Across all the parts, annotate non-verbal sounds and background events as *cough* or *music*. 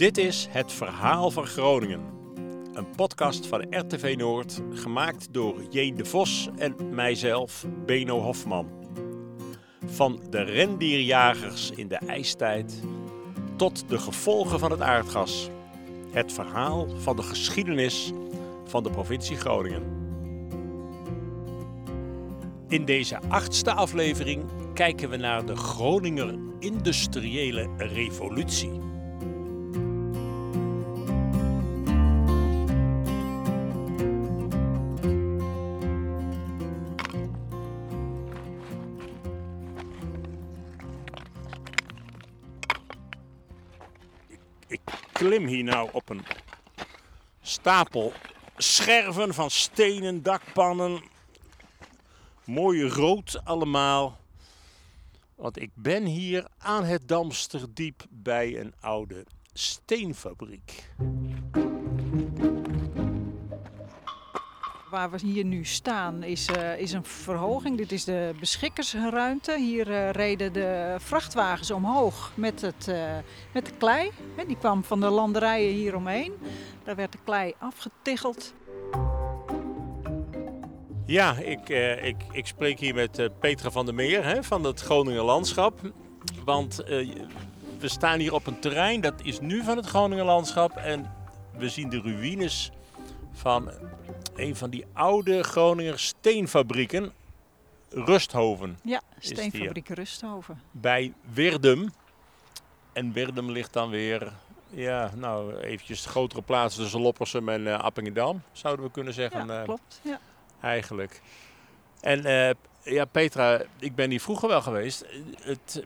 Dit is Het Verhaal van Groningen. Een podcast van RTV Noord, gemaakt door J. de Vos en mijzelf, Beno Hofman. Van de rendierjagers in de ijstijd tot de gevolgen van het aardgas. Het verhaal van de geschiedenis van de provincie Groningen. In deze achtste aflevering kijken we naar de Groninger industriële revolutie. Hier nou op een stapel scherven van stenen, dakpannen. Mooi rood allemaal. Want ik ben hier aan het Damsterdiep bij een oude steenfabriek. Waar we hier nu staan is, eh, is een verhoging. Dit is de beschikkersruimte. Hier eh, reden de vrachtwagens omhoog met, het, eh, met de klei. Die kwam van de landerijen hieromheen. Daar werd de klei afgetiggeld. Ja, ik, ik, ik spreek hier met Petra van der Meer hè, van het Groninger Landschap. Want we staan hier op een terrein dat is nu van het Groninger Landschap. En we zien de ruïnes van een van die oude Groninger steenfabrieken. Rusthoven Ja, steenfabriek Rusthoven. bij Wirdum. En Wirdum ligt dan weer, ja, nou eventjes de grotere plaats tussen Loppersum en eh, Appingedam, zouden we kunnen zeggen. Ja, eh, klopt. Ja. eigenlijk. En eh, ja, Petra, ik ben hier vroeger wel geweest. Het,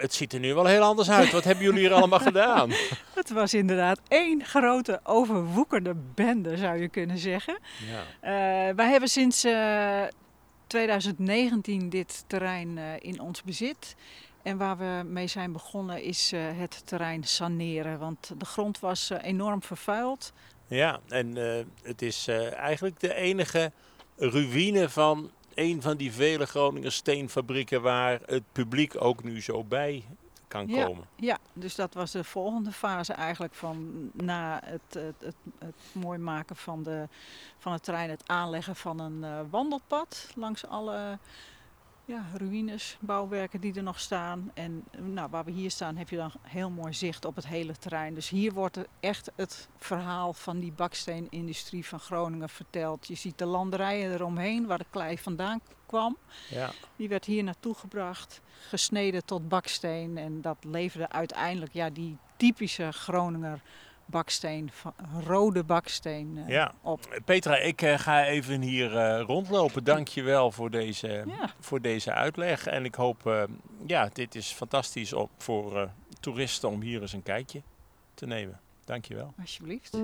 het ziet er nu wel heel anders uit. Wat hebben jullie hier allemaal gedaan? *laughs* Het was inderdaad één grote overwoekerde bende, zou je kunnen zeggen. Ja. Eh, wij hebben sinds eh, 2019 dit terrein eh, in ons bezit. En waar we mee zijn begonnen is eh, het terrein saneren. Want de grond was eh, enorm vervuild. ja, en eh, het is eh, eigenlijk de enige ruïne van een van die vele Groninger steenfabrieken waar het publiek ook nu zo bij kan Ja. komen. Ja, dus dat was de volgende fase eigenlijk van na het, het, het, het mooi maken van, de, van het terrein, het aanleggen van een eh, wandelpad langs alle ja, ruïnes, bouwwerken die er nog staan. En nou, waar we hier staan heb je dan heel mooi zicht op het hele terrein. Dus hier wordt er echt het verhaal van die baksteenindustrie van Groningen verteld. Je ziet de landerijen eromheen waar de klei vandaan kwam. Ja. Die werd hier naartoe gebracht, gesneden tot baksteen. En dat leverde uiteindelijk ja, die typische Groninger baksteen, rode baksteen eh, Ja. op. Petra, ik eh, ga even hier eh, rondlopen. Dank je wel voor deze, Ja, voor deze uitleg. En ik hoop, ja, dit is fantastisch op, voor toeristen om hier eens een kijkje te nemen. Dank je wel. alsjeblieft.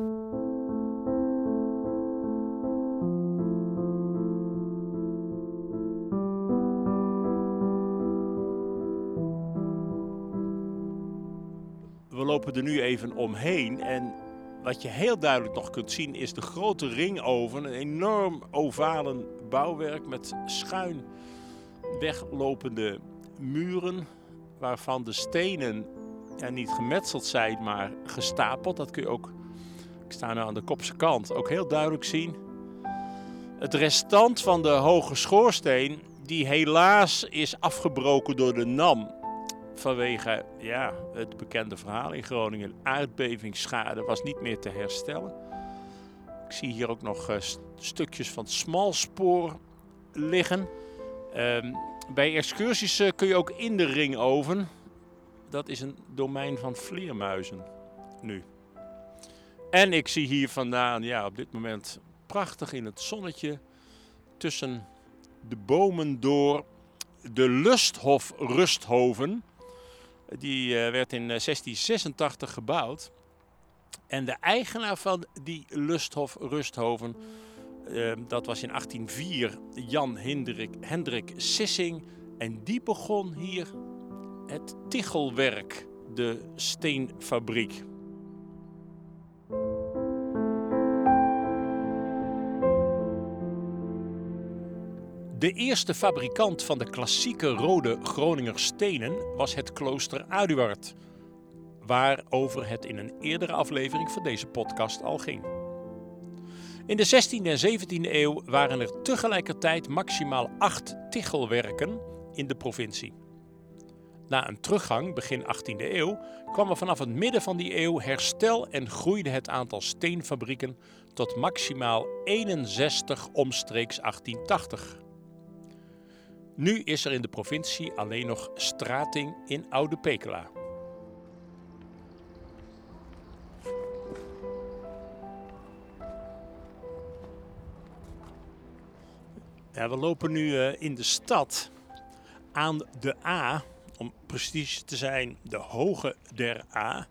Lopen er nu even omheen en wat je heel duidelijk nog kunt zien is de grote ringoven. Een enorm ovalen bouwwerk met schuin weglopende muren waarvan de stenen ja, niet gemetseld zijn, maar gestapeld. Dat kun je ook, ik sta nu aan de kopse kant, ook heel duidelijk zien. Het restant van de hoge schoorsteen, die helaas is afgebroken door de NAM vanwege ja, het bekende verhaal in Groningen. Aardbevingsschade was niet meer te herstellen. Ik zie hier ook nog eh, st- stukjes van smalspoor liggen. Ehm, bij excursies eh, kun je ook in de ringoven. Dat is een domein van vleermuizen nu. En ik zie hier vandaan, ja, op dit moment prachtig in het zonnetje tussen de bomen door de Lusthof Rusthoven. Die eh, werd in eh, 1686 gebouwd. En de eigenaar van die Lusthof Rusthoven, eh, dat was in 1804 Jan Hendrik, Hendrik Sissing. En die begon hier het tichelwerk, de steenfabriek. De eerste fabrikant van de klassieke rode Groninger stenen was het klooster Aduard. waarover het in een eerdere aflevering van deze podcast al ging. In de 16e en 17e eeuw waren er tegelijkertijd maximaal acht tichelwerken in de provincie. Na een teruggang begin 18e eeuw kwam er vanaf het midden van die eeuw herstel en groeide het aantal steenfabrieken tot maximaal 61 omstreeks 1880. Nu is er in de provincie alleen nog Strating in Oude Pekela. We lopen nu eh, in de stad aan de A, om precies te zijn, de Hoge der A.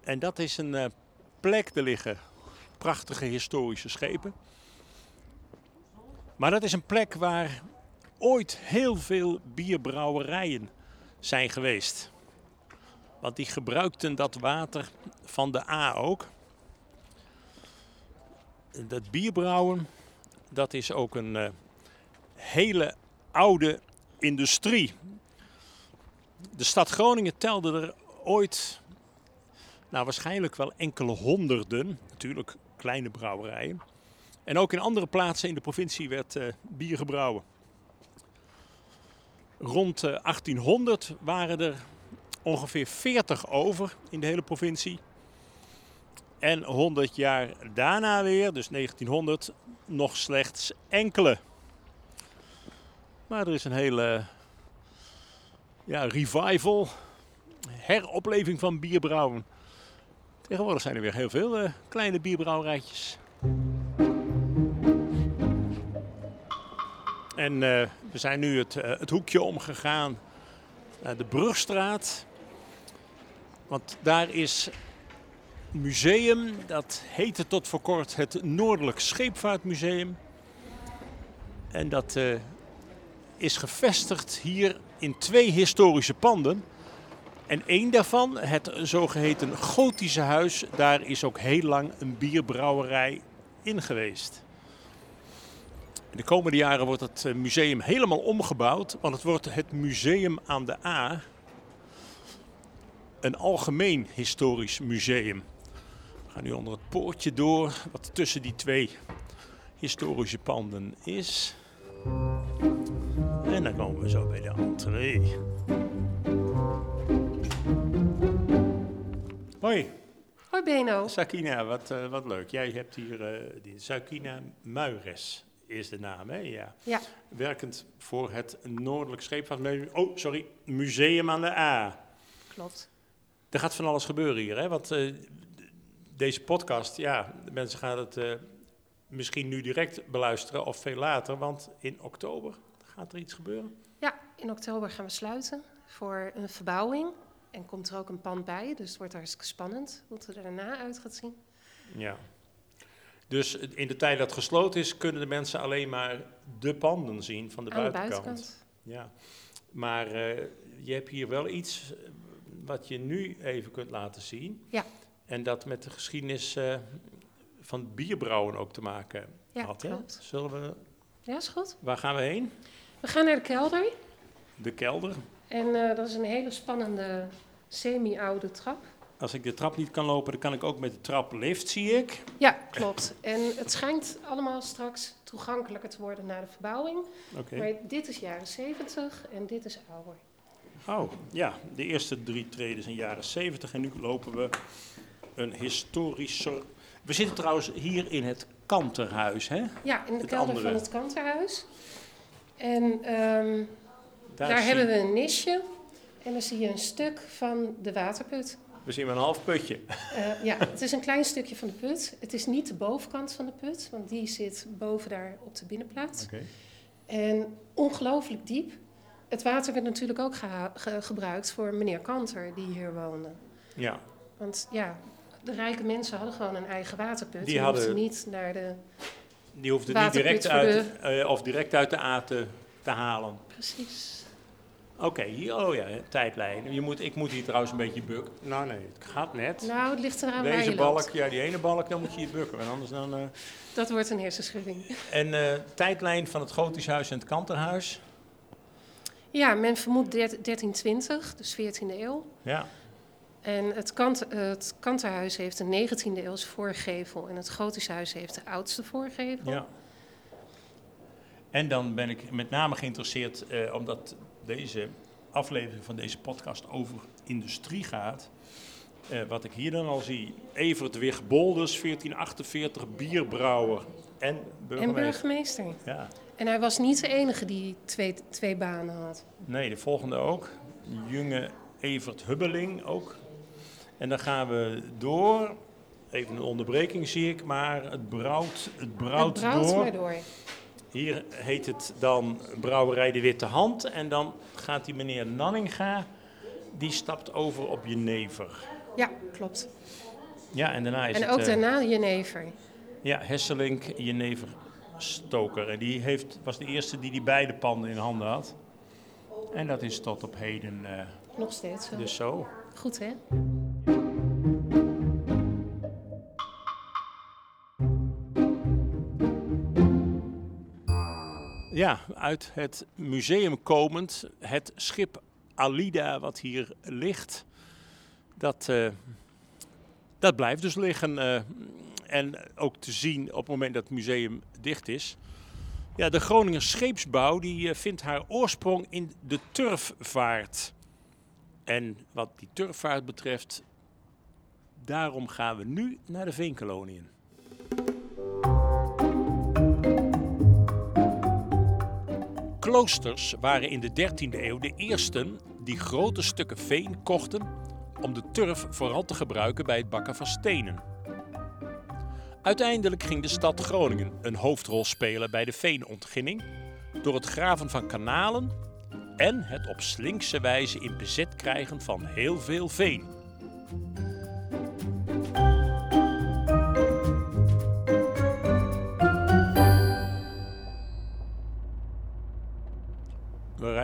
En dat is een eh, plek, er liggen prachtige historische schepen. Maar dat is een plek waar ooit heel veel bierbrouwerijen zijn geweest. Want die gebruikten dat water van de A ook. Dat bierbrouwen, dat is ook een uh, hele oude industrie. De stad Groningen telde er ooit, nou waarschijnlijk wel enkele honderden, natuurlijk kleine brouwerijen. En ook in andere plaatsen in de provincie werd uh, bier gebrouwen. Rond uh, 1800 waren er ongeveer 40 over in de hele provincie. En 100 jaar daarna weer, dus 1900, nog slechts enkele. Maar er is een hele ja, revival, heropleving van bierbrouwen. Tegenwoordig zijn er weer heel veel uh, kleine bierbrouwerijtjes. En uh, we zijn nu het, uh, het hoekje omgegaan naar de Brugstraat. Want daar is een museum, dat heette tot voor kort het Noordelijk Scheepvaartmuseum. En dat uh, is gevestigd hier in twee historische panden. En één daarvan, het zogeheten Gotische Huis, daar is ook heel lang een bierbrouwerij in geweest. In de komende jaren wordt het eh, museum helemaal omgebouwd, want het wordt het Museum aan de A. Een algemeen historisch museum. We gaan nu onder het poortje door, wat tussen die twee historische panden is. En dan komen we zo bij de entree. Hoi. Hoi Beno. Sakina, wat, uh, wat leuk. Jij hebt hier uh, die Sakina Muires is de naam, hè? Ja. ja. Werkend voor het Noordelijk Scheepvaartmuseum. Oh, sorry, Museum aan de A. Klopt. Er gaat van alles gebeuren hier, hè? Want uh, deze podcast, ja, de mensen gaan het uh, misschien nu direct beluisteren of veel later, want in oktober gaat er iets gebeuren. Ja, in oktober gaan we sluiten voor een verbouwing. En komt er ook een pand bij, dus het wordt hartstikke spannend hoe het er daarna uit gaat zien. Ja. Dus in de tijd dat het gesloten is, kunnen de mensen alleen maar de panden zien van de buitenkant. De buitenkant. Ja. Maar uh, je hebt hier wel iets wat je nu even kunt laten zien. Ja. En dat met de geschiedenis uh, van bierbrouwen ook te maken ja, had. Hè? Klopt. Zullen we. Ja, is goed. Waar gaan we heen? We gaan naar de kelder. De kelder. En uh, dat is een hele spannende semi-oude trap. Als ik de trap niet kan lopen, dan kan ik ook met de traplift, zie ik. Ja, klopt. En het schijnt allemaal straks toegankelijker te worden na de verbouwing. Okay. Maar dit is jaren 70 en dit is ouder. Oh, ja. De eerste drie treden zijn jaren 70 en nu lopen we een historischer... We zitten trouwens hier in het Kanterhuis, hè? Ja, in de het kelder andere. van het Kanterhuis. En um, daar, daar hebben we een nisje. En dan zie je een stuk van de waterput. We zien maar een half putje. Uh, ja, het is een klein stukje van de put. Het is niet de bovenkant van de put, want die zit boven daar op de binnenplaats. Okay. En ongelooflijk diep. Het water werd natuurlijk ook ge ge gebruikt voor meneer Kanter, die hier woonde. Ja. Want ja, de rijke mensen hadden gewoon een eigen waterput. Die hadden hoefden niet naar de. Die hoefden niet direct uit, de... uh, of direct uit de A te, te halen. Precies. Oké, okay, hier, oh ja, tijdlijn. Je moet, ik moet hier trouwens een beetje bukken. Nou nee, het gaat net. Nou, het ligt eraan Deze waar je balk, loopt. ja, die ene balk, dan moet je hier bukken. Want anders dan... Uh... Dat wordt een hersenschudding. En uh, tijdlijn van het Gotisch Huis en het Kanterhuis? Ja, men vermoedt 1320, dus 14e eeuw. Ja. En het, kant, het kanterhuis heeft een 19e eeuws voorgevel en het gotische huis heeft de oudste voorgevel. ja. En dan ben ik met name geïnteresseerd, eh, omdat deze aflevering van deze podcast over industrie gaat. Eh, wat ik hier dan al zie. Evert Wig Bolders, 1448, bierbrouwer en En burgemeester. burgemeester. Ja. En hij was niet de enige die twee, twee banen had. Nee, de volgende ook. Junge Evert Hubbeling ook. En dan gaan we door. Even een onderbreking zie ik, maar het brouwt, het brouwt, het brouwt door. maar door. Hier heet het dan Brouwerij de Witte Hand. En dan gaat die meneer Nanninga, die stapt over op Jenever. Ja, klopt. Ja, en daarna is En het... ook eh, daarna Jenever. Ja, Hesselink, Jenever, Stoker. En die heeft, was de eerste die die beide panden in handen had. En dat is tot op heden eh, Nog steeds zo. dus zo. Goed, hè? Ja, uit het museum komend, het schip Alida wat hier ligt, dat, eh, dat blijft dus liggen. eh, en ook te zien op het moment dat het museum dicht is. Ja, de Groninger scheepsbouw die eh, vindt haar oorsprong in de turfvaart. En wat die turfvaart betreft, daarom gaan we nu naar de veenkoloniën. Kloosters waren in de 13e eeuw de eersten die grote stukken veen kochten om de turf vooral te gebruiken bij het bakken van stenen. Uiteindelijk ging de stad Groningen een hoofdrol spelen bij de veenontginning door het graven van kanalen en het op slinkse wijze in bezit krijgen van heel veel veen.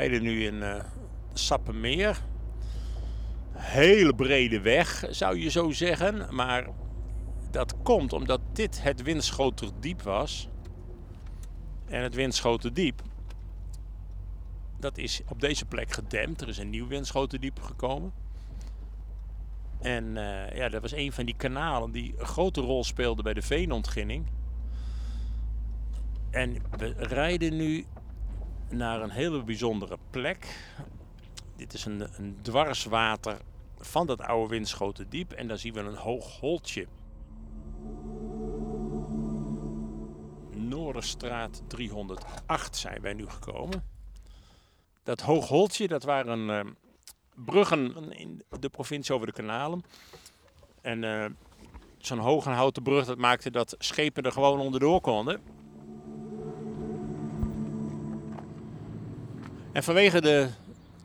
Rijden nu in eh Sappemeer. Hele brede weg, zou je zo zeggen. Maar dat komt omdat dit het Winschoterdiep was. En het Winschoterdiep, dat is op deze plek gedempt. Er is een nieuw Winschoterdiep gekomen. En eh, ja, dat was een van die kanalen die een grote rol speelde bij de veenontginning. En we rijden nu naar een hele bijzondere plek. Dit is een, een dwarswater van dat oude Winschoterdiep. En daar zien we een hoog holtje. Noorderstraat 308 zijn wij nu gekomen. Dat hoog holtje, dat waren eh, bruggen in de provincie over de kanalen. En eh, zo'n hoge houten brug, dat maakte dat schepen er gewoon onderdoor konden. En vanwege de,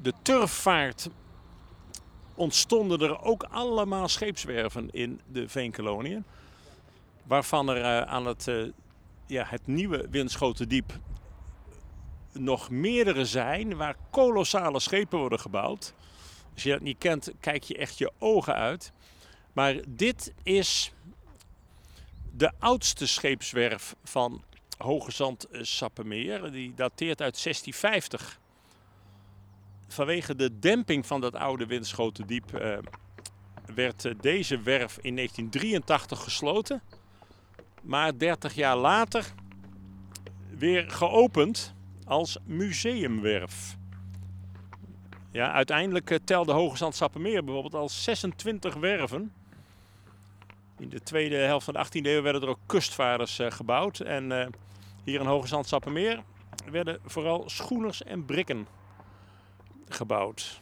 de turfvaart ontstonden er ook allemaal scheepswerven in de veenkoloniën. Waarvan er eh, aan het, eh, ja, het nieuwe Winschoterdiep nog meerdere zijn waar kolossale schepen worden gebouwd. Als je dat niet kent, kijk je echt je ogen uit. Maar dit is de oudste scheepswerf van Hoge Zand Sappemeer. Die dateert uit 1650 vanwege de demping van dat oude Winschoterdiep eh, werd eh, deze werf in 1983 gesloten. Maar 30 jaar later weer geopend als museumwerf. Ja, uiteindelijk eh, telde Hoge Zand bijvoorbeeld al 26 werven. In de tweede helft van de 18e eeuw werden er ook kustvaarders gebouwd. En hier in Hoge Zand werden vooral schoeners en brikken gebouwd.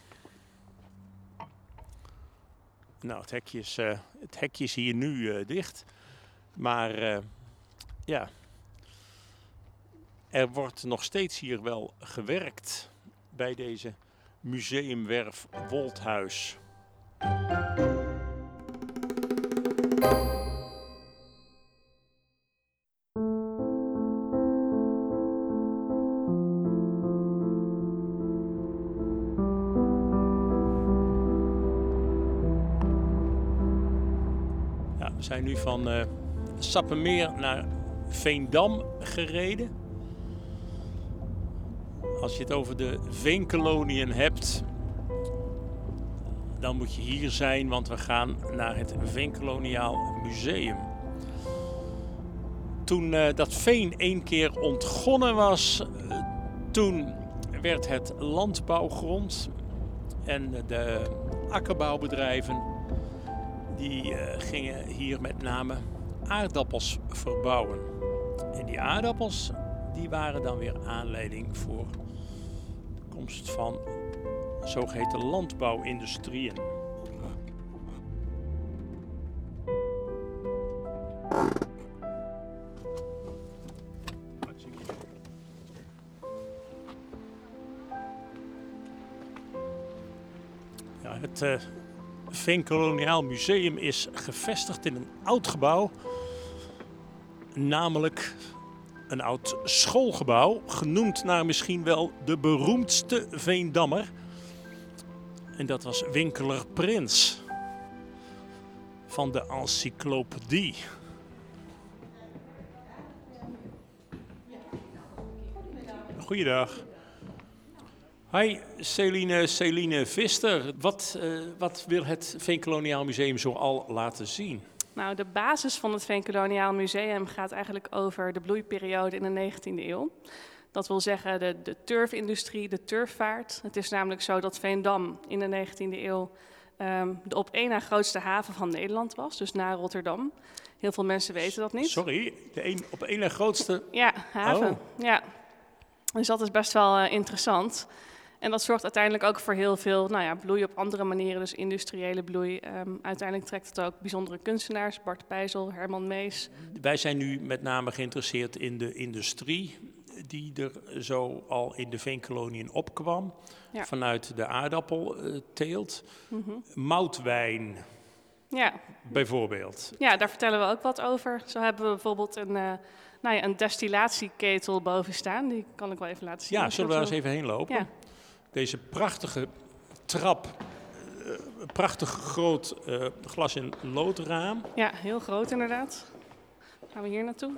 Nou, het hekje is, eh, het hekje is hier nu eh, dicht. Maar eh, ja, er wordt nog steeds hier wel gewerkt bij deze museumwerf Wolthuis. We zijn nu van eh Sappemeer naar Veendam gereden. Als je het over de veenkoloniën hebt, dan moet je hier zijn, want we gaan naar het Veenkoloniaal Museum. Toen uh, dat veen één keer ontgonnen was, toen werd het landbouwgrond en de akkerbouwbedrijven die uh, gingen hier met name aardappels verbouwen. En die aardappels die waren dan weer aanleiding voor de komst van zogeheten landbouwindustrieën. Ja, het uh, Veenkoloniaal Museum is gevestigd in een oud gebouw, namelijk een oud schoolgebouw, genoemd naar misschien wel de beroemdste Veendammer. En dat was winkeler Prins van de encyclopedie. Goeiedag. Hi, Celine, Celine Vister. Wat, uh, wat wil het Veenkoloniaal Museum zo al laten zien? Nou, de basis van het Veenkoloniaal Museum gaat eigenlijk over de bloeiperiode in de 19e eeuw. Dat wil zeggen de, de turfindustrie, de turfvaart. Het is namelijk zo dat Veendam in de 19e eeuw um, de op één na grootste haven van Nederland was, dus na Rotterdam. Heel veel mensen weten dat niet. Sorry, de een, op één na grootste... Ja, haven. Oh. Ja. Dus dat is best wel uh, interessant. En dat zorgt uiteindelijk ook voor heel veel nou ja, bloei op andere manieren, dus industriële bloei. Um, uiteindelijk trekt het ook bijzondere kunstenaars, Bart Pijzel, Herman Mees. Wij zijn nu met name geïnteresseerd in de industrie die er zo al in de veenkoloniën opkwam. Ja. Vanuit de aardappelteelt. Mm -hmm. Moutwijn. Ja. Bijvoorbeeld. Ja, daar vertellen we ook wat over. Zo hebben we bijvoorbeeld een, uh, nou ja, een destillatieketel boven staan. Die kan ik wel even laten zien. Ja, zullen we daar eens even heen lopen? Ja. Deze prachtige trap. Uh, prachtig groot uh, glas- en loodraam. Ja, heel groot inderdaad. Gaan we hier naartoe?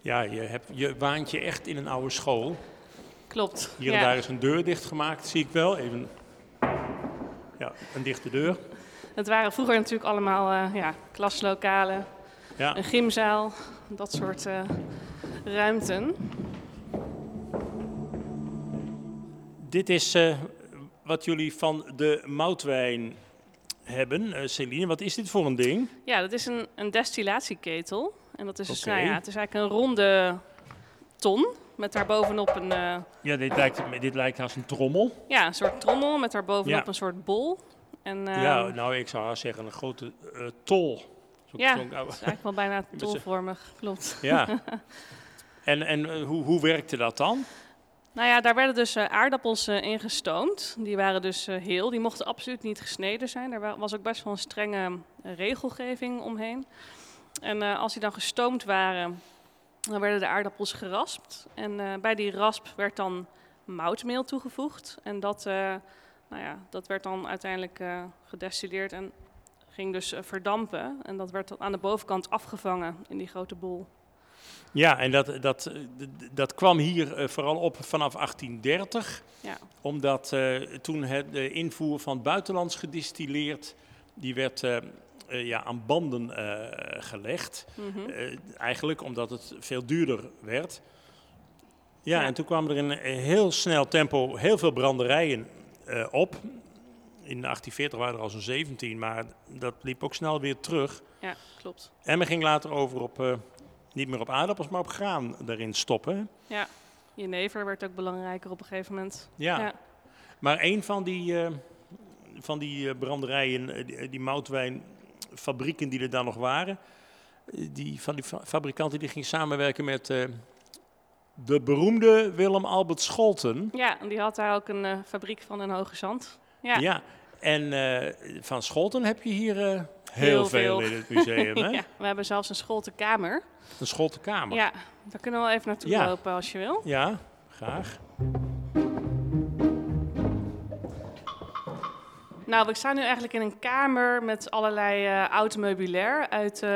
Ja, je, hebt, je waant je echt in een oude school. Klopt. Hier en ja. daar is een deur dichtgemaakt, zie ik wel. Even, ja, een dichte deur. Het waren vroeger natuurlijk allemaal uh, ja, klaslokalen, ja. een gymzaal, dat soort uh, ruimten. Dit is uh, wat jullie van de moutwijn hebben. Celine, wat is dit voor een ding? Ja, dat is een, een destillatieketel. En dat is dus, okay. nou ja, het is eigenlijk een ronde ton met daarbovenop een... Uh, ja, dit lijkt, dit lijkt als een trommel. Ja, een soort trommel met daarbovenop ja. een soort bol. En, uh, ja, nou ik zou zeggen een grote uh, tol. Zo ja, het is eigenlijk wel bijna *laughs* tolvormig, klopt. Ja. *laughs* en en hoe, hoe werkte dat dan? Nou ja, daar werden dus uh, aardappels uh, in gestoomd. Die waren dus uh, heel. Die mochten absoluut niet gesneden zijn. Daar was ook best wel een strenge regelgeving omheen. En als die dan gestoomd waren, dan werden de aardappels geraspt. En bij die rasp werd dan moutmeel toegevoegd. En dat, nou ja, dat werd dan uiteindelijk gedestilleerd en ging dus verdampen. En dat werd aan de bovenkant afgevangen in die grote bol. Ja, en dat, dat, dat kwam hier vooral op vanaf 1830. Ja. Omdat toen het, de invoer van buitenlands gedistilleerd, die werd uh, ja, aan banden gelegd. Mm -hmm. uh, eigenlijk omdat het veel duurder werd. Ja, ja, en toen kwamen er in een heel snel tempo heel veel branderijen op. In 1840 waren er al zo'n 17, maar dat liep ook snel weer terug. Ja, klopt. En men ging later over op, niet meer op aardappels, maar op graan erin stoppen. Ja, jenever werd ook belangrijker op een gegeven moment. Ja, ja. maar een van die, van die branderijen, die, die moutwijn fabrieken die er dan nog waren. Die, van die fa fabrikanten die ging samenwerken met uh, de beroemde Willem Albert Scholten. Ja, en die had daar ook een uh, fabriek van in Hoge Zand. Ja, ja. en uh, van Scholten heb je hier heel, veel in het museum. *laughs* hè? ja, we hebben zelfs een Scholtenkamer. Een Scholtenkamer? Ja, daar kunnen we wel even naartoe ja. lopen als je wil. Ja, graag. Nou, we staan nu eigenlijk in een kamer met allerlei uh, oud meubilair uit uh,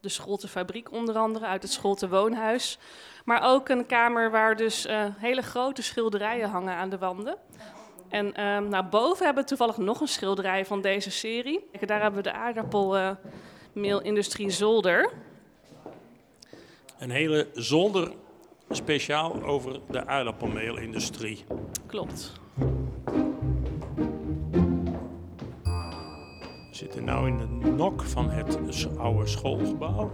de Scholtenfabriek onder andere, uit het Scholte woonhuis. Maar ook een kamer waar dus eh, hele grote schilderijen hangen aan de wanden. En ehm nou, boven hebben we toevallig nog een schilderij van deze serie. Kijk, Daar hebben we de aardappelmeelindustrie Zolder. Een hele zolder speciaal over de aardappelmeelindustrie. Klopt. We zitten nu in de nok van het oude schoolgebouw.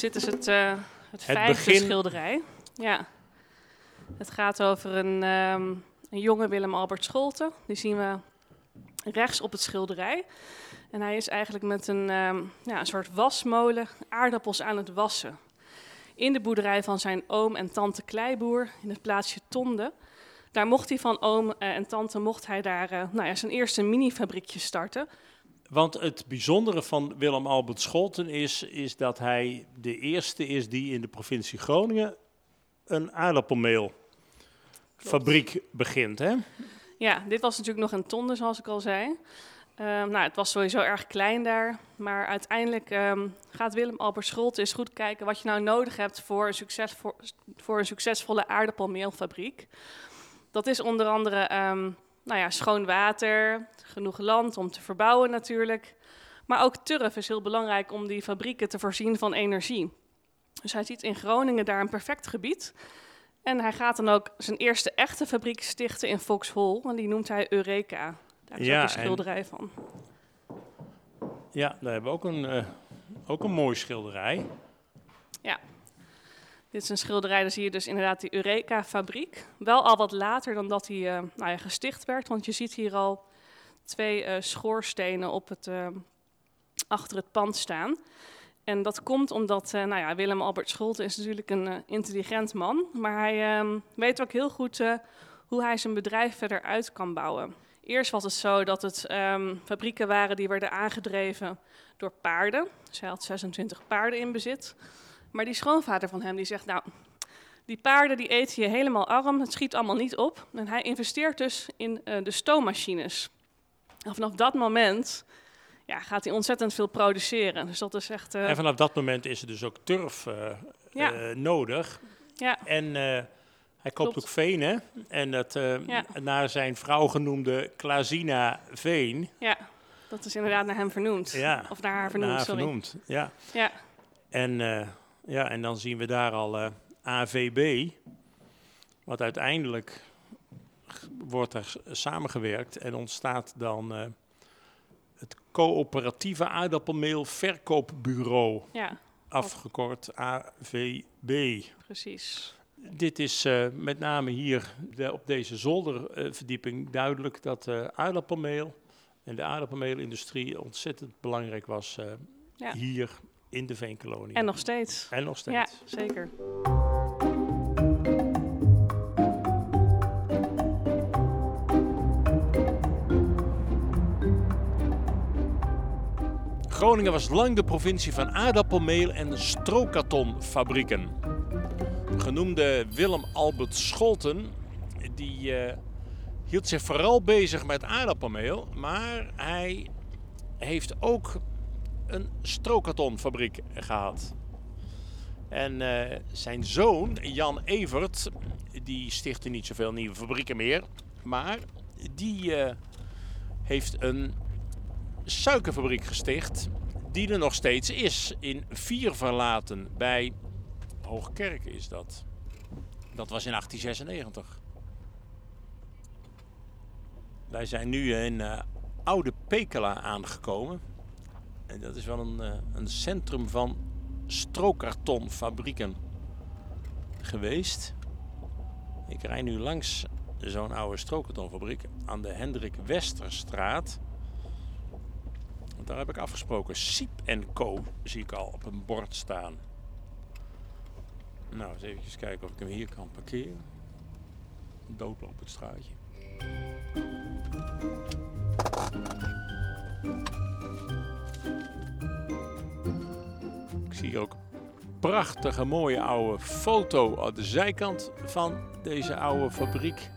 Dit is het, eh, het Het vijfde begin- schilderij. Ja. Het gaat over een, ehm, een jonge Willem Albert Scholte. Die zien we rechts op het schilderij. En hij is eigenlijk met een, ehm, ja, een soort wasmolen aardappels aan het wassen. In de boerderij van zijn oom en tante Kleiboer in het plaatsje Tonde. Daar mocht hij van oom eh, en tante mocht hij daar eh, nou ja, zijn eerste minifabriekje starten. Want het bijzondere van Willem Albert Scholten is, is dat hij de eerste is die in de provincie Groningen een aardappelmeelfabriek begint. Hè? Ja, dit was natuurlijk nog een tonde, zoals ik al zei. Ehm, nou, het was sowieso erg klein daar. Maar uiteindelijk ehm, gaat Willem Albert Scholte eens goed kijken wat je nou nodig hebt voor een, succes, voor een succesvolle aardappelmeelfabriek. Dat is onder andere ehm, nou ja, schoon water, genoeg land om te verbouwen natuurlijk. Maar ook turf is heel belangrijk om die fabrieken te voorzien van energie. Dus hij ziet in Groningen daar een perfect gebied. En hij gaat dan ook zijn eerste echte fabriek stichten in Vauxhall. En die noemt hij Eureka. Daar is Ja, ook een schilderij van. Ja, daar hebben we ook een, eh, ook een mooi schilderij. Dit is een schilderij, daar zie je dus inderdaad die Eureka-fabriek. Wel al wat later dan dat hij eh, nou ja, gesticht werd. Want je ziet hier al twee eh, schoorstenen op het, achter het pand staan. En dat komt omdat eh, nou ja, Willem Albert Scholte is natuurlijk een eh, intelligent man. Maar hij ehm, weet ook heel goed eh, hoe hij zijn bedrijf verder uit kan bouwen. Eerst was het zo dat het ehm, fabrieken waren die werden aangedreven door paarden. Dus hij had 26 paarden in bezit. Maar die schoonvader van hem die zegt, nou, die paarden die eten je helemaal arm, het schiet allemaal niet op. En hij investeert dus in de stoommachines. En vanaf dat moment ja, gaat hij ontzettend veel produceren. Dus dat is echt... eh, En vanaf dat moment is er dus ook turf eh, Ja. eh, nodig. ja, En hij koopt Klopt. ook veen, hè? En dat Ja. naar zijn vrouw genoemde Klazina Veen. ja, dat is inderdaad naar hem vernoemd. Ja, Of naar haar vernoemd, naar haar sorry. vernoemd, Ja. Ja, En, ja, en dan zien we daar al AVB. Wat uiteindelijk wordt er samengewerkt en ontstaat dan coöperatieve aardappelmeel verkoopbureau, ja, afgekort AVB. precies. Dit is eh, met name hier de- op deze zolderverdieping duidelijk dat eh, aardappelmeel en de aardappelmeelindustrie ontzettend belangrijk was eh, Ja. hier in de Veenkolonie. En nog steeds. En nog steeds. Ja, zeker. Groningen was lang de provincie van aardappelmeel en strokartonfabrieken. Genoemde Willem Albert Scholten, die eh, hield zich vooral bezig met aardappelmeel, maar hij heeft ook een strokartonfabriek gehad. En eh, zijn zoon, Jan Evert, die stichtte niet zoveel nieuwe fabrieken meer, maar die eh, heeft een suikerfabriek gesticht, die er nog steeds is. In Vierverlaten bij Hoogkerk is dat. Dat was in 1896. Wij zijn nu in eh, Oude Pekela aangekomen. En dat is wel een, eh, een centrum van strokartonfabrieken geweest. Ik rij nu langs zo'n oude strokartonfabriek aan de Hendrik Westerstraat. Daar heb ik afgesproken. Siep Co. zie ik al op een bord staan. Nou, eens even kijken of ik hem hier kan parkeren. Doodlopend straatje. Ik zie hier ook een prachtige mooie oude foto aan de zijkant van deze oude fabriek.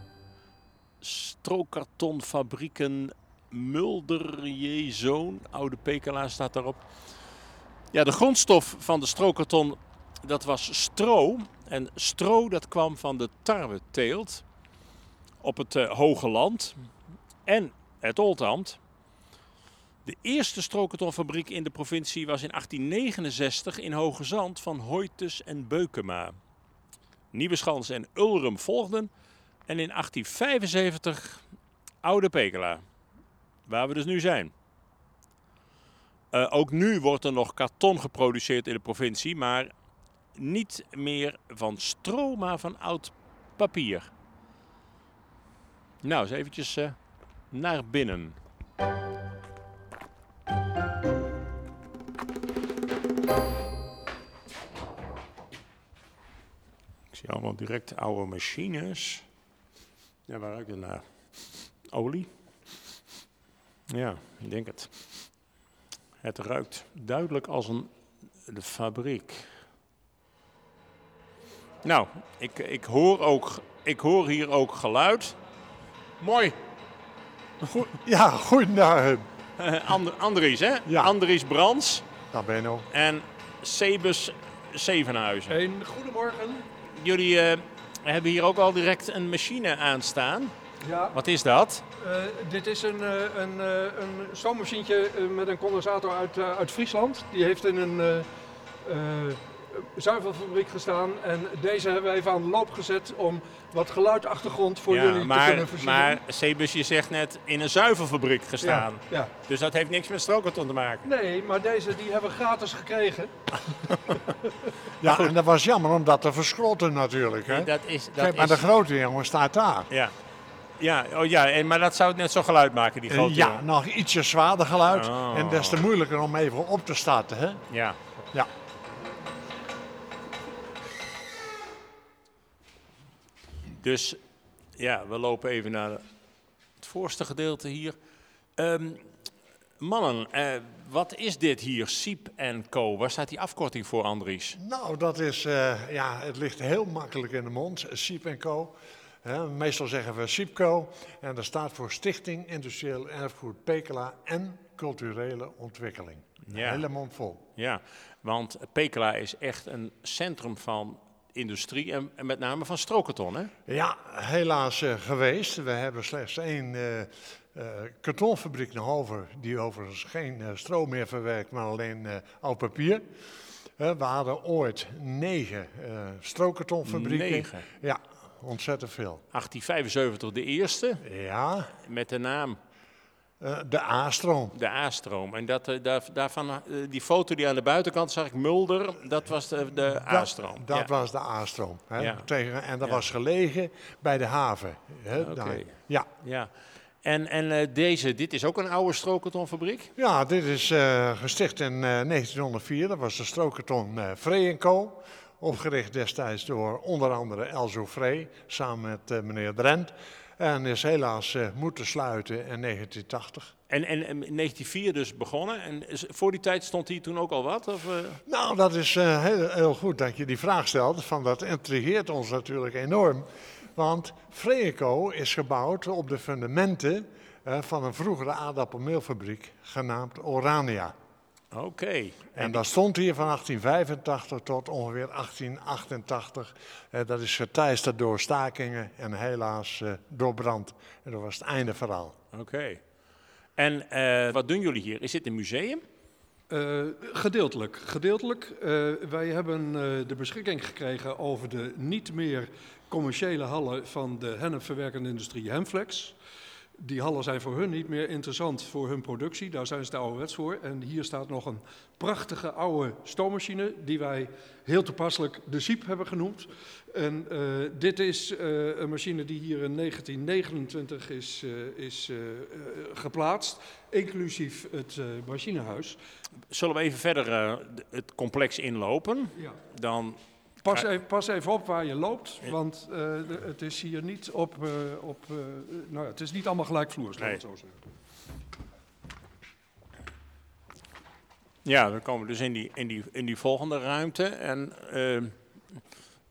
Strokartonfabrieken Mulder, je zoon, oude Pekela staat daarop. Ja, de grondstof van de strookkarton, dat was stro. En stro, dat kwam van de tarweteelt op het uh, Hoge Land en het Oldambt. De eerste strookkartonfabriek in de provincie was in 1869 in Hoge Zand van Hoytes en Beukema. Nieuweschans en Ulrum volgden en in 1875 Oude Pekela, waar we dus nu zijn. Uh, ook nu wordt er nog karton geproduceerd in de provincie, maar niet meer van stro, maar van oud papier. Nou, eens eventjes uh, naar binnen. Ik zie allemaal direct oude machines. Ja, waar ruikt het naar? Olie? Ja, ik denk het. Het ruikt duidelijk als een de fabriek. Nou, ik, ik, hoor ook, ik hoor hier ook geluid. Mooi. Goed, ja, goedendag. Uh, *laughs* And, Andries, hè? Ja. Andries Brands. Daar ben je nog. En Sebus Zevenhuizen. Een goedemorgen. Jullie uh, hebben hier ook al direct een machine aanstaan. Ja. Wat is dat? Uh, dit is een, een, een stoommachientje met een condensator uit, uit Friesland. Die heeft in een zuivelfabriek gestaan. En deze hebben we even aan de loop gezet om wat geluidachtergrond voor ja, jullie maar, te kunnen voorzien. Maar Sebus, je zegt net in een zuivelfabriek gestaan. Ja, ja. Dus dat heeft niks met strookkarton te maken? Nee, maar deze die hebben we gratis gekregen. *laughs* ja, en dat was jammer om dat te verschrotten natuurlijk. Hè? Nee, dat is, dat Kijk, maar is... de grote jongen staat daar. Ja. Ja, oh ja en, maar dat zou net zo geluid maken, die grote Ja, jongen. nog ietsje zwaarder geluid. Oh. En des te moeilijker om even op te starten. Hè? Ja. Ja. Dus ja, we lopen even naar het voorste gedeelte hier. Um, mannen, uh, wat is dit hier, Siep Co? Waar staat die afkorting voor, Andries? Nou, dat is, uh, ja, het ligt heel makkelijk in de mond, Siep Co. He, meestal zeggen we Siepco en dat staat voor Stichting Industrieel Erfgoed Pekela en Culturele Ontwikkeling. Ja. Hele mond vol. Ja, want Pekela is echt een centrum van industrie en, en met name van strookkarton, hè? Ja, helaas uh, geweest. We hebben slechts één uh, uh, kartonfabriek nog over, die overigens geen stro meer verwerkt, maar alleen oud papier. we hadden ooit negen strookkartonfabrieken. Negen? Ja, ontzettend veel. 1875 de eerste, ja. met de naam uh, de A-stroom. De A-stroom. En dat, uh, daar, daarvan, uh, die foto die aan de buitenkant zag ik, Mulder, dat was de, de A-stroom. Dat, dat ja. was de A-stroom. Ja. Tegen, en dat Ja. was gelegen bij de haven. hè. Ja. ja. En, en deze, dit is ook een oude strookkartonfabriek? ja, dit is eh, gesticht in eh, 1904. Dat was de strookkarton uh, Vree Co. Opgericht destijds door onder andere Elzo Vree, samen met eh, meneer Drent. En is helaas eh, moeten sluiten in 1980. En, en, en in 1904 dus begonnen. En is- voor die tijd stond hier toen ook al wat? Of, eh? Nou, dat is heel, heel goed dat je die vraag stelt. Van dat intrigeert ons natuurlijk enorm. Want Freeco is gebouwd op de fundamenten van een vroegere aardappelmeelfabriek genaamd Orania. Oké. En dat stond hier van 1885 tot ongeveer 1888. Eh, dat is geteisterd door stakingen en helaas eh, door brand. En dat was het einde verhaal. Oké. En eh, wat doen jullie hier? Is dit een museum? Eh, gedeeltelijk. gedeeltelijk. Eh, wij hebben eh, de beschikking gekregen over de niet meer commerciële hallen van de hennepverwerkende industrie Hemflex. Die hallen zijn voor hun niet meer interessant voor hun productie, daar zijn ze te ouderwets voor. En hier staat nog een prachtige oude stoommachine die wij heel toepasselijk de Siep hebben genoemd. En eh, dit is eh, een machine die hier in 1929 is, eh, is geplaatst, inclusief het eh, machinehuis. Zullen we even verder het complex inlopen? Ja. Dan, Pas even, pas even op waar je loopt, want eh, het is hier niet op, eh, op eh, nou ja, het is niet allemaal gelijkvloers, laat het zo zeggen. ja, dan komen we dus in die, in die, in die volgende ruimte. En eh,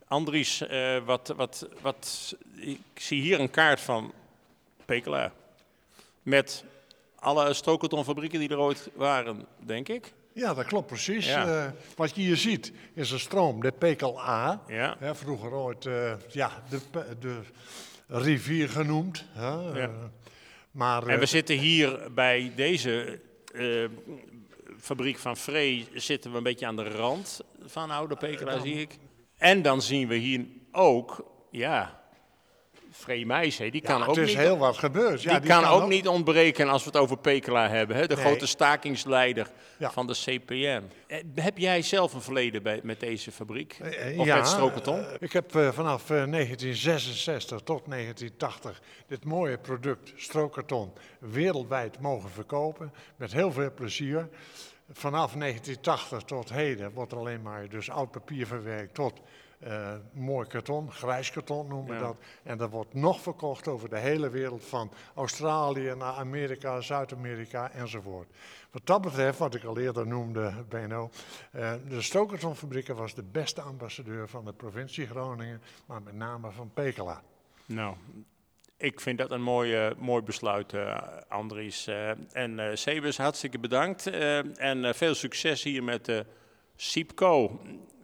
Andries, wat, wat, wat, ik zie hier een kaart van Pekela. Met alle strookkartonfabrieken die er ooit waren, denk ik. Ja, dat klopt precies. Ja. Eh, wat je hier ziet is een stroom, de PKLA. Ja. Hè, vroeger ooit eh, ja, de, de rivier genoemd. Hè, Ja. eh, maar, En we zitten hier bij deze fabriek van Free, zitten we een beetje aan de rand van Oude Pekela, zie ik. En dan zien we hier ook, ja, Free Meijs, die kan ja, ook het is niet... heel wat gebeurd. Ja, die, kan, ook, niet ontbreken als we het over Pekela hebben, hè? de Nee. grote stakingsleider Ja. van de CPN. Eh, Heb jij zelf een verleden bij, met deze fabriek? Eh, Of ja, met strookkarton? eh, ik heb eh, vanaf eh, 1966 tot 1980 dit mooie product strookkarton wereldwijd mogen verkopen. Met heel veel plezier. Vanaf 1980 tot heden wordt er alleen maar dus oud papier verwerkt tot eh, mooi karton, grijs karton noemen we Ja. dat. En dat wordt nog verkocht over de hele wereld van Australië naar Amerika, Zuid-Amerika enzovoort. Wat dat betreft, wat ik al eerder noemde, Benno, eh, de Stokertonfabrieken was de beste ambassadeur van de provincie Groningen, maar met name van Pekela. Nou, ik vind dat een mooi, mooi besluit, eh, Andries. En Sebus, hartstikke bedankt. en veel succes hier met de Siepco.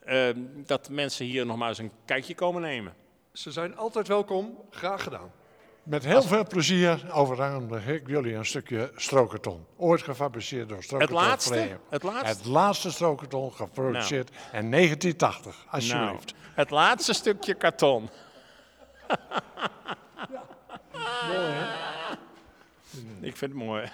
Eh, dat mensen hier nog maar eens een kijkje komen nemen. Ze zijn altijd welkom, graag gedaan. Met heel veel plezier overhandig ik jullie een stukje strookkarton. Ooit gefabriceerd door Het Strookkarton laatste? Het laatste? Het laatste strookkarton geproduceerd in 1980, alsjeblieft. Nou, het laatste stukje karton. *laughs* Ik vind het mooi.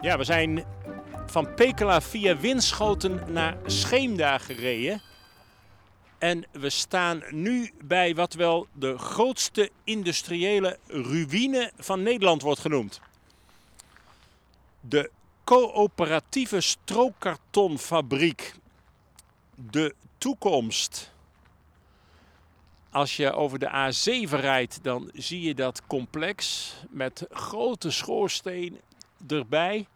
Ja, we zijn van Pekela via Winschoten naar Scheemda gereden. En we staan nu bij wat wel de grootste industriële ruïne van Nederland wordt genoemd. De coöperatieve strookkartonfabriek. De toekomst. Als je over de A7 rijdt, dan zie je dat complex met grote schoorsteen erbij.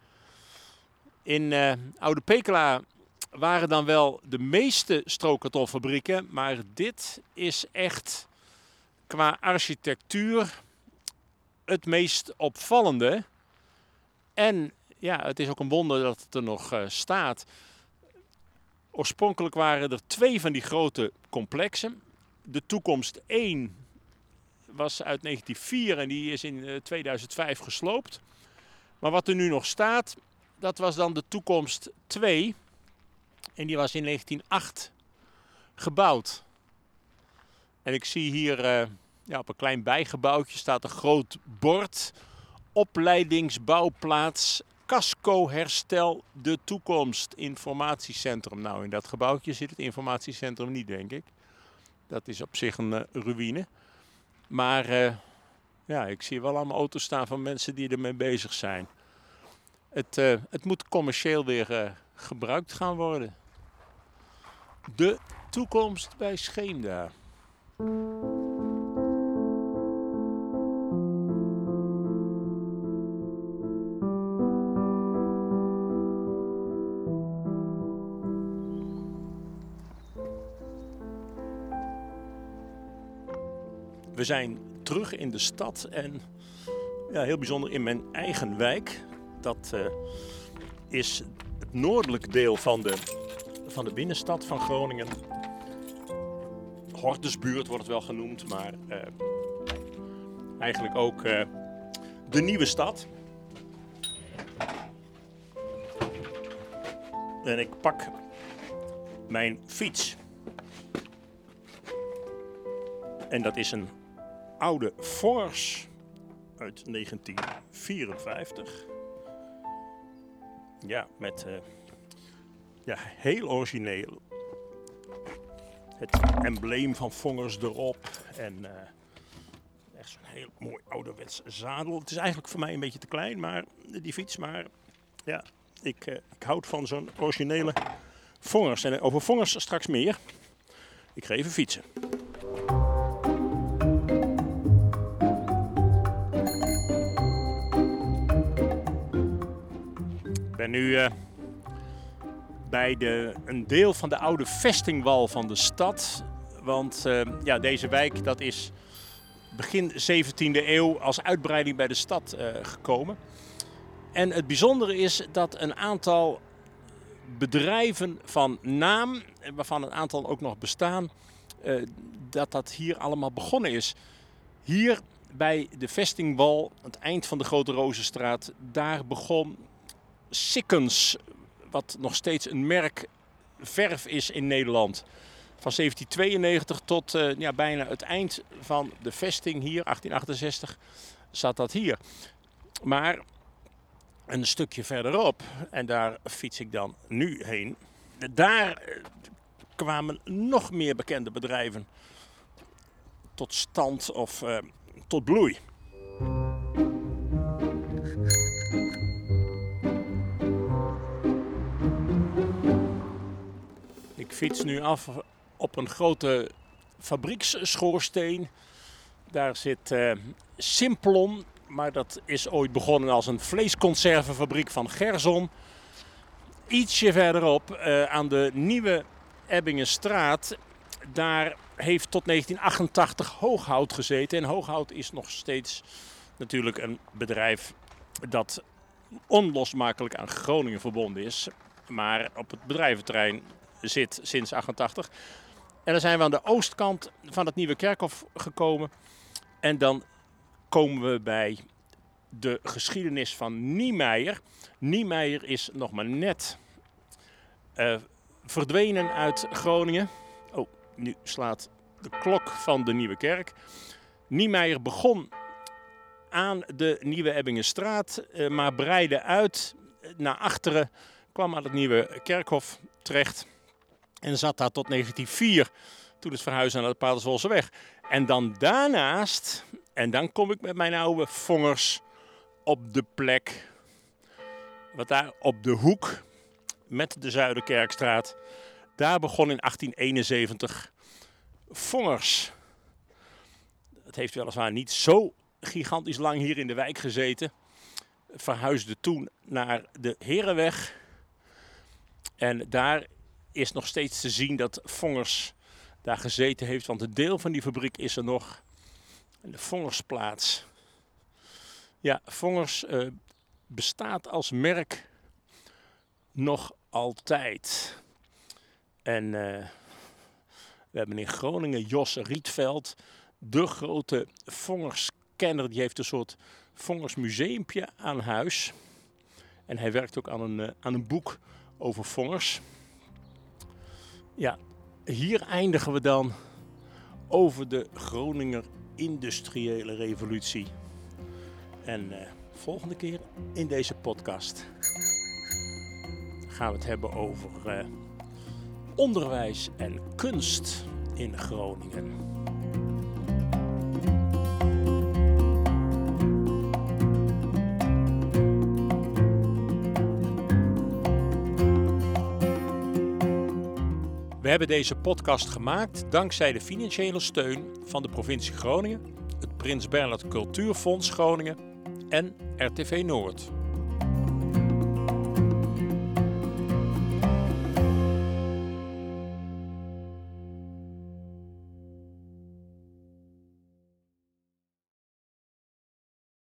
In eh, Oude Pekela waren dan wel de meeste strookkartonfabrieken, maar dit is echt qua architectuur het meest opvallende. En ja, het is ook een wonder dat het er nog eh, staat. Oorspronkelijk waren er twee van die grote complexen. De toekomst 1 was uit 1904 en die is in eh, 2005 gesloopt. Maar wat er nu nog staat, dat was dan de toekomst 2. En die was in 1908 gebouwd. En ik zie hier eh, ja, op een klein bijgebouwtje staat een groot bord. Opleidingsbouwplaats Casco Herstel de Toekomst Informatiecentrum. Nou, in dat gebouwtje zit het informatiecentrum niet, denk ik. Dat is op zich een eh, ruïne. Maar eh, ja, ik zie wel allemaal auto's staan van mensen die ermee bezig zijn. Het, eh, het moet commercieel weer eh, gebruikt gaan worden. De toekomst bij Scheemda. We zijn terug in de stad en ja, heel bijzonder in mijn eigen wijk. Dat eh, is het noordelijke deel van de, van de binnenstad van Groningen. Hortusbuurt wordt het wel genoemd, maar eh, eigenlijk ook eh, de nieuwe stad. En ik pak mijn fiets. En dat is een oude Fors uit 1954. Ja, met eh, ja, heel origineel. Het embleem van Vongers erop. En eh, echt zo'n heel mooi ouderwets zadel. Het is eigenlijk voor mij een beetje te klein, maar die fiets. Maar ja, ik, eh, ik houd van zo'n originele Vongers. En over Vongers straks meer. Ik ga even fietsen. Ben nu eh, bij de, een deel van de oude vestingwal van de stad. Want uh, ja, deze wijk dat is begin 17e eeuw als uitbreiding bij de stad uh, gekomen. En het bijzondere is dat een aantal bedrijven van naam, waarvan een aantal ook nog bestaan, dat dat hier allemaal begonnen is. Hier bij de vestingwal, het eind van de Grote Rozenstraat, daar begon Sikkens, wat nog steeds een merk verf is in Nederland. Van 1792 tot uh, ja, bijna het eind van de vesting hier, 1868, zat dat hier. Maar een stukje verderop, en daar fiets ik dan nu heen, daar eh, kwamen nog meer bekende bedrijven tot stand of uh, tot bloei. Ik fiets nu af op een grote fabrieksschoorsteen. Daar zit uh, Simplon, maar dat is ooit begonnen als een vleesconservenfabriek van Gerson. Ietsje verderop uh, aan de nieuwe Ebbingenstraat, daar heeft tot 1988 Hooghout gezeten. En Hooghout is nog steeds natuurlijk een bedrijf dat onlosmakelijk aan Groningen verbonden is. Maar op het bedrijventerrein zit sinds 88. En dan zijn we aan de oostkant van het Nieuwe Kerkhof gekomen. En dan komen we bij de geschiedenis van Niemeyer. Niemeyer is nog maar net uh, verdwenen uit Groningen. Oh, nu slaat de klok van de Nieuwe Kerk. Niemeyer begon aan de Nieuwe Ebbingenstraat, uh, maar breidde uit naar achteren, kwam aan het Nieuwe Kerkhof terecht. En zat daar tot 1904, toen het verhuisde naar de Paterswolse weg. En dan daarnaast, en dan kom ik met mijn oude vongers op de plek, wat daar op de hoek met de Zuiderkerkstraat, daar begon in 1871 Vongers. Het heeft weliswaar niet zo gigantisch lang hier in de wijk gezeten. Verhuisde toen naar de Herenweg. En daar is nog steeds te zien dat Vongers daar gezeten heeft. Want een deel van die fabriek is er nog. De Vongersplaats. Ja, Vongers uh, bestaat als merk nog altijd. En uh, we hebben in Groningen Jos Rietveld, de grote Vongerskenner. Die heeft een soort Vongersmuseumpje aan huis. En hij werkt ook aan een, uh, aan een boek over Vongers. Ja, hier eindigen we dan over de Groninger industriële revolutie. En uh, volgende keer in deze podcast gaan we het hebben over uh, onderwijs en kunst in Groningen. Hebben deze podcast gemaakt dankzij de financiële steun van de provincie Groningen, het Prins Bernhard Cultuurfonds Groningen en RTV Noord.